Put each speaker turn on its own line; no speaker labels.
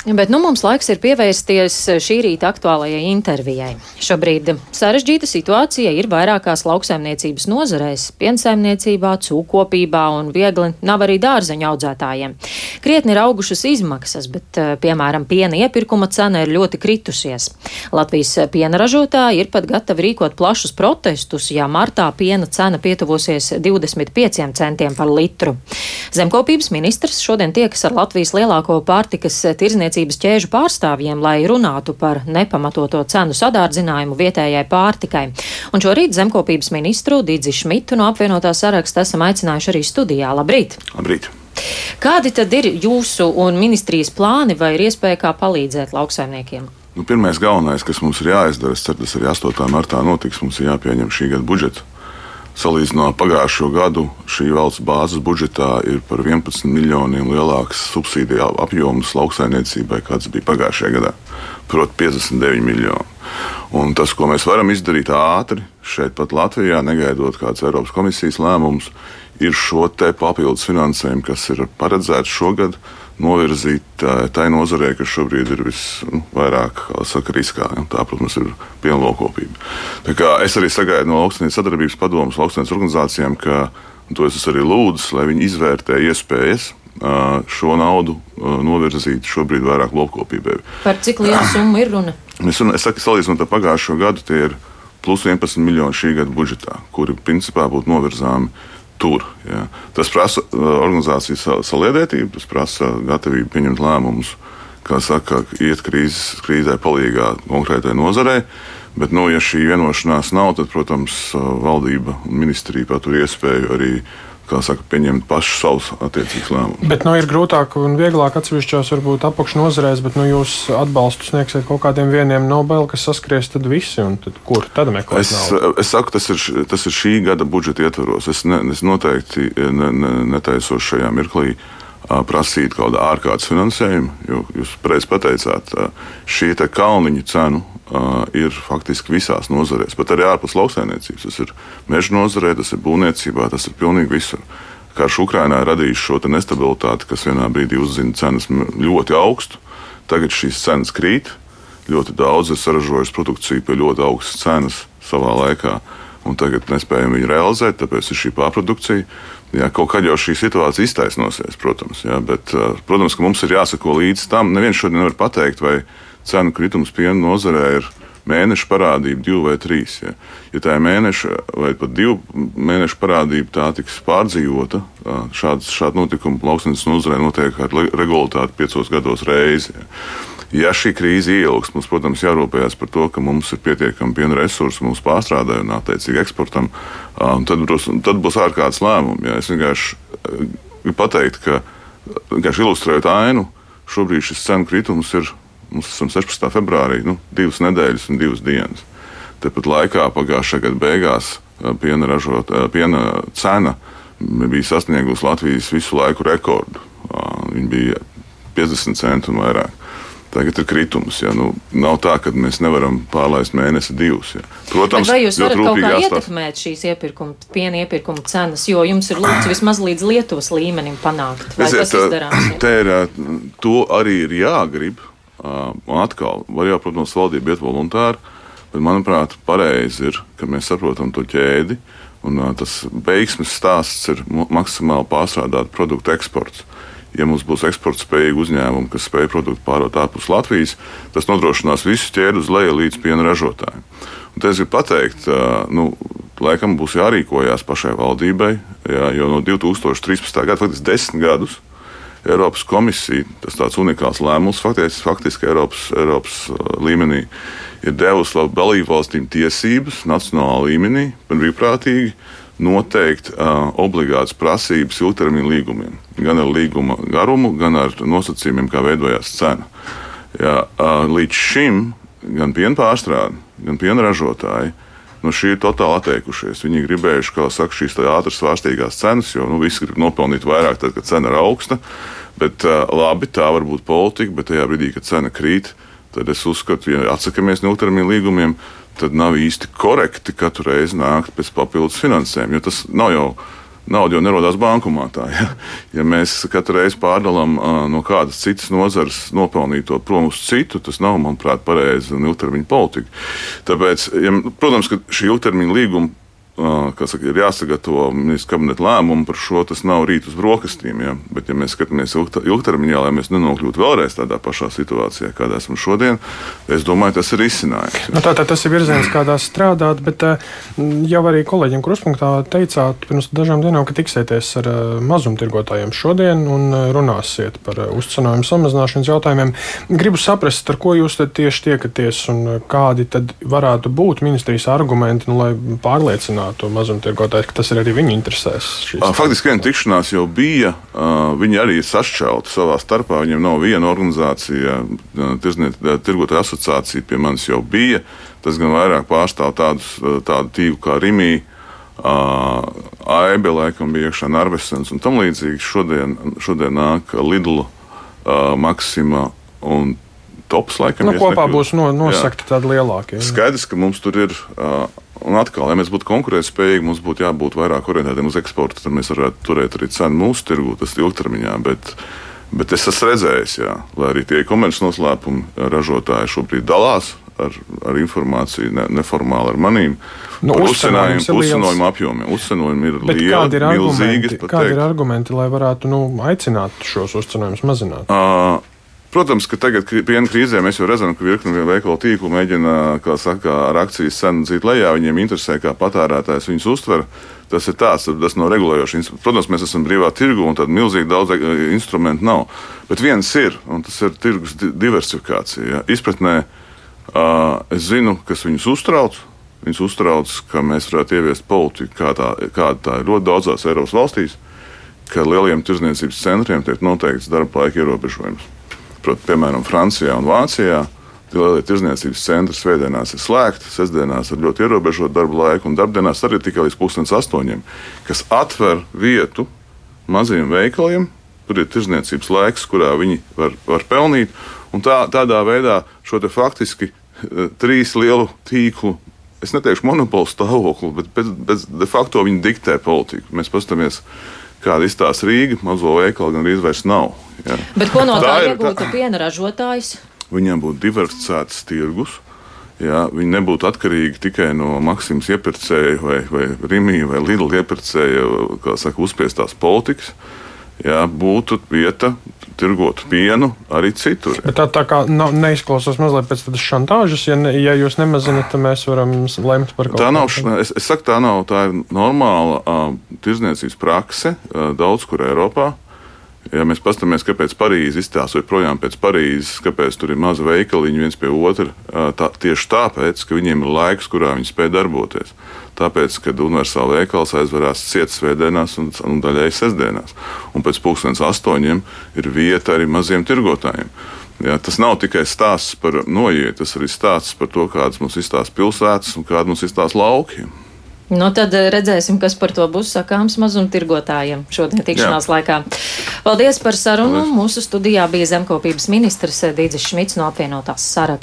Bet nu, mums laiks ir pievērsties šī rīta aktuālajai intervijai. Šobrīd sarežģīta situācija ir vairākās lauksaimniecības nozarēs - piensaimniecībā, cūkopībā un viegli nav arī dārzeņu audzētājiem. Krietni ir augušas izmaksas, bet, eh, piemēram, piena iepirkuma cena ir ļoti kritusies. Latvijas piena ražotāji ir pat gatavi rīkot plašus protestus, ja martā piena cena pietuvosies 25 centiem par litru. Zemkopības ministrs šodien tiekas ar Latvijas lielāko pārtikas tirzniecību tirzniecības ķēžu pārstāvjiem, lai runātu par nepamatoto cenu sadārdzinājumu vietējai pārtikai. Un šorīt zemkopības ministru Dīdzi Šmitu no apvienotā saraksta esam aicinājuši arī studijā. Labrīt!
Labrīt!
Kādi tad ir jūsu un ministrijas plāni vai ir iespēja kā palīdzēt lauksaimniekiem?
Nu, pirmais galvenais, kas mums ir jāizdara, tas arī 8. martā notiks, mums ir jāpieņem šī gada budžets. Salīdzinot pagājušo gadu, šī valsts bāzes budžetā ir par 11 miljoniem lielāks subsīdiju apjoms lauksaimniecībai, kāds bija pagājušajā gadā. Proti, 59 miljoni. Un tas, ko mēs varam izdarīt ātri, šeit pat Latvijā, negaidot kādas Eiropas komisijas lēmumus, ir šo papildus finansējumu, kas ir paredzēts šogad novirzīt tai nozarē, kas šobrīd ir visvairāk nu, saka, riskā. Tā, protams, ir pienlokopība. Es arī sagaidu no lauksnieku sadarbības padomus lauksnieku organizācijām, ka to es arī lūdzu, lai viņi izvērtē iespējas šo naudu novirzīt šobrīd vairāk lopkopībai.
Par cik lielu summu ir runa?
Es, es saku, salīdzinot ar pagājušo gadu, tie ir plus 11 miljoni šī gada budžetā, kuri principā būtu novirzāmi tur. Ja. Tas prasa uh, organizācijas saliedētību, tas prasa gatavību pieņemt lēmumus, kā saka, iet krīzes, krīzē palīdzīgā konkrētai nozarei. Bet, nu, ja šī vienošanās nav, tad, protams, uh, valdība un ministrija patur iespēju arī kā saka, pieņemt pašu savus attiecīgus lēmumus.
Bet nu, ir grūtāk un vieglāk atsevišķos, varbūt apakšnodarbēs, bet nu, jūs atbalstu sniegsiet kaut kādiem vieniem Nobel, kas saskries tad visi, un tad, kur tad meklēt?
Es, naudu? es saku, tas ir, tas ir šī gada budžeta ietvaros. Es, ne, es noteikti ne, ne, netaisos šajā mirklī prasīt kaut kādu ārkārtas finansējumu, jo jūs pareizi pateicāt, šī kalniņu cenu uh, ir faktiski visās nozarēs, pat arī ārpus lauksaimniecības. Tas ir meža nozarē, tas ir būvniecībā, tas ir pilnīgi visur. Karš Ukrainā radījis šo nestabilitāti, kas vienā brīdī uzzina cenas ļoti augstu. Tagad šīs cenas krīt. Ļoti daudz ir saražojuši produkciju pie ļoti augstas cenas savā laikā, un tagad nespējam viņu realizēt, tāpēc ir šī pārprodukcija. Jā, kaut kad jau šī situācija iztaisnosies, protams, jā, bet, protams, ka mums ir jāsako līdz tam. Neviens šodien nevar pateikt, vai cenu kritums piena nozarē ir mēneša parādība, divi vai trīs. Ja, ja tā ir mēneša vai pat divu mēnešu parādība, tā tiks pārdzīvota. Šāds, šādi notikumi lauksnes nozarē notiek ar regulātāti piecos gados reizi. Ja. Ja šī krīze ilgs, mums, protams, jārūpējas par to, ka mums ir pietiekami piena resursi mūsu pārstrādē un attiecīgi eksportam, tad, būs, tad būs ārkārtas lēmumi. Ja. Es vienkārši gribu pateikt, ka vienkārši ilustrējot ainu, šobrīd šis cenu kritums ir Mums esam 16. februārī, nu, divas nedēļas un divas dienas. Tāpat laikā pagājušā gada beigās piena, ražot, piena cena bija sasniegusi Latvijas visu laiku rekordu. Viņa bija 50 centi un vairāk. Tagad ir kritums. Ja. Nu, nav tā, ka mēs nevaram pārlaist mēnesi divus. Ja.
Protams, Bet vai jūs varat kaut kā jāstās. ietekmēt šīs iepirkuma, piena iepirkuma cenas, jo jums ir lūgts vismaz līdz Lietuvas līmenim panākt? Vai Esiet?
Te ir, to arī ir jāgrib. Un atkal, var jau, protams, valdība iet voluntāri, bet, manuprāt, pareizi ir, ka mēs saprotam to ķēdi. Un, uh, tas veiksmes stāsts ir maksimāli pārstrādāt produktu eksports. Ja mums būs eksporta spējīgi uzņēmumi, kas spēj produktu pārdot ārpus Latvijas, tas nodrošinās visu ķēdi uz leju līdz piena ražotājiem. Un es gribu pateikt, nu, laikam būs jārīkojas pašai valdībai, jā, jo no 2013. gada, faktiski desmit gadus, Eiropas komisija, tas tāds unikāls lēmums, faktiski, faktiski Eiropas, Eiropas līmenī, ir devusi dalību valstīm tiesības nacionālā līmenī, brīvprātīgi noteikt uh, obligātas prasības ilgtermiņa līgumiem. Gan ar līguma garumu, gan ar nosacījumiem, kā veidojās cena. Ja, uh, līdz šim gan piena pārstrāde, gan piena ražotāji no šī ir totāli atteikušies. Viņi gribējuši, kā saka, šīs ātras svārstīgās cenas, jo nu, visi grib nopelnīt vairāk, tad, kad cena ir augsta. Bet uh, labi, tā var būt politika, bet tajā brīdī, kad cena krīt, tad es uzskatu, ja atsakāmies no ilgtermiņa līgumiem, tad nav īsti korekti katru reizi nākt pēc papildus finansējuma. Jo tas nav jau nauda jau nerodās bankomātā. Ja, ja mēs katru reizi pārdalām uh, no kādas citas nozares nopelnīto prom uz citu, tas nav, manuprāt, pareizi un ilgtermiņa politika. Tāpēc, ja, protams, ka šī ilgtermiņa līguma saka, ir jāsagatavo ministra kabineta lēmumu par šo. Tas nav rīt uz brokastīm. Ja? Bet, ja mēs skatāmies ilgtermiņā, lai mēs nenokļūtu vēlreiz tādā pašā situācijā, kādā esam šodien, es domāju, tas ir izcinājums.
Nu, tā, tā, tas ir virziens, kādā strādāt, bet jau arī kolēģiem kruspunktā teicāt pirms dažām dienām, ka tiksieties ar mazumtirgotājiem šodien un runāsiet par uzcenojumu samazināšanas jautājumiem. Gribu saprast, ar ko jūs tieši tiekaties un kādi tad varētu būt ministrijas argumenti, nu, lai pārliecinātu to mazumtirgotāju, ka tas ir arī viņu interesēs.
Faktiski viena tikšanās jau bija. Viņi arī ir sašķelti savā starpā. Viņiem nav viena organizācija, tirgotāja asociācija pie manis jau bija. Tas gan vairāk pārstāv tādus, tādu tīklu kā Rimija. AIB laikam bija iekšā Narvesens un tam līdzīgi. Šodien, šodien nāk Lidl, Maksima un Tops. Laikam,
nu, kopā nekļūst. būs no, nosakti tādi lielākie.
Skaidrs, ka mums tur ir uh, Un atkal, lai mēs būtu konkurētspējīgi, mums būtu jābūt vairāk orientētiem uz eksportu. Tad mēs varētu turēt arī cenu mūsu tirgū, tas ir ilgtermiņā. Bet, bet es esmu redzējis, jā, lai arī tie komerces noslēpumi ražotāji šobrīd dalās ar, ar informāciju ne, neformāli ar manīm.
Nu,
uzcenojumu apjomiem. Uzcenojumi ir Bet lieli, kādi ir milzīgi.
Kādi ir argumenti, lai varētu nu, aicināt šos uzcenojumus mazināt? Uh,
Protams, ka tagad piena krīzē mēs jau redzam, ka virkni veikalu tīklu mēģina, saka, ar akcijas cenu dzīt lejā. Viņiem interesē, kā patērētājs viņus uztver. Tas ir tāds, tas nav regulējošs. Protams, mēs esam brīvā tirgu un tādu milzīgi daudz e, instrumentu nav. Bet viens ir, un tas ir tirgus diversifikācija. Ja. Izpratnē uh, es zinu, kas viņus uztrauc. Viņus uztrauc, ka mēs varētu ieviest politiku, kā tā, kāda tā ir ļoti daudzās Eiropas valstīs, ka lieliem tirzniecības centriem tiek noteikts darba laika ierobežojums. Proti, piemēram, Francijā un Vācijā. Lielie tirzniecības centri svētdienās ir slēgti, sestdienās ir ļoti ierobežota darba laika, un darbdienās arī tikai līdz pusdienas astoņiem, kas atver vietu maziem veikaliem. Tur ir tirzniecības laiks, kurā viņi var, var pelnīt. Tā, tādā veidā šo faktiski eh, trīs lielu tīklu es neteikšu monopolu stāvokli, bet, bet, bet de facto viņi diktē politiku. Mēs paskatāmies, kāda izstāsta Rīga, mazo veikalu gan arī vairs nav.
Jā. Bet ko no tā, tā iegūta tā... piena ražotājs?
Viņiem būtu diversificēts tirgus. Jā, viņi nebūtu atkarīgi tikai no Maksimas iepirkēja vai, vai Rīgas vai Lidla iepirkēja, kā saka, uzspiestās politikas. Jā, būtu vieta tirgot pienu arī citur.
Bet tā, tā kā nav, neizklausās mazliet pēc tādas šantāžas, ja, ne, ja jūs nemazināt, tad mēs varam lemt par kaut
ko tādu. Es, es saku, tā nav, tā ir normāla uh, tirzniecības prakse uh, daudz kur Eiropā. Uh, Ja mēs paskatāmies, kāpēc Parīzē izstāsta joprojām pēc Parīzes, kāpēc tur ir maza veikaliņa viens pie otra, tā, tieši tāpēc, ka viņiem ir laiks, kurā viņi spēj darboties. Tāpēc, kad universāla veikals aizverās cietas svētdienās un, un daļai sestdienās, un pēc pusdienas astoņiem ir vieta arī maziem tirgotājiem. Jā, tas nav tikai stāsts par noiet, tas arī stāsts par to, kādas mums izstāsta pilsētas un kāda mums izstāsta lauki.
Nu, tad eh, redzēsim, kas par to būs sakāms mazumtirgotājiem šodien tikšanās Jā. laikā. Paldies par sarunu. Paldies. Mūsu studijā bija zemkopības ministrs Dīdzis Šmits no apvienotās saraksts.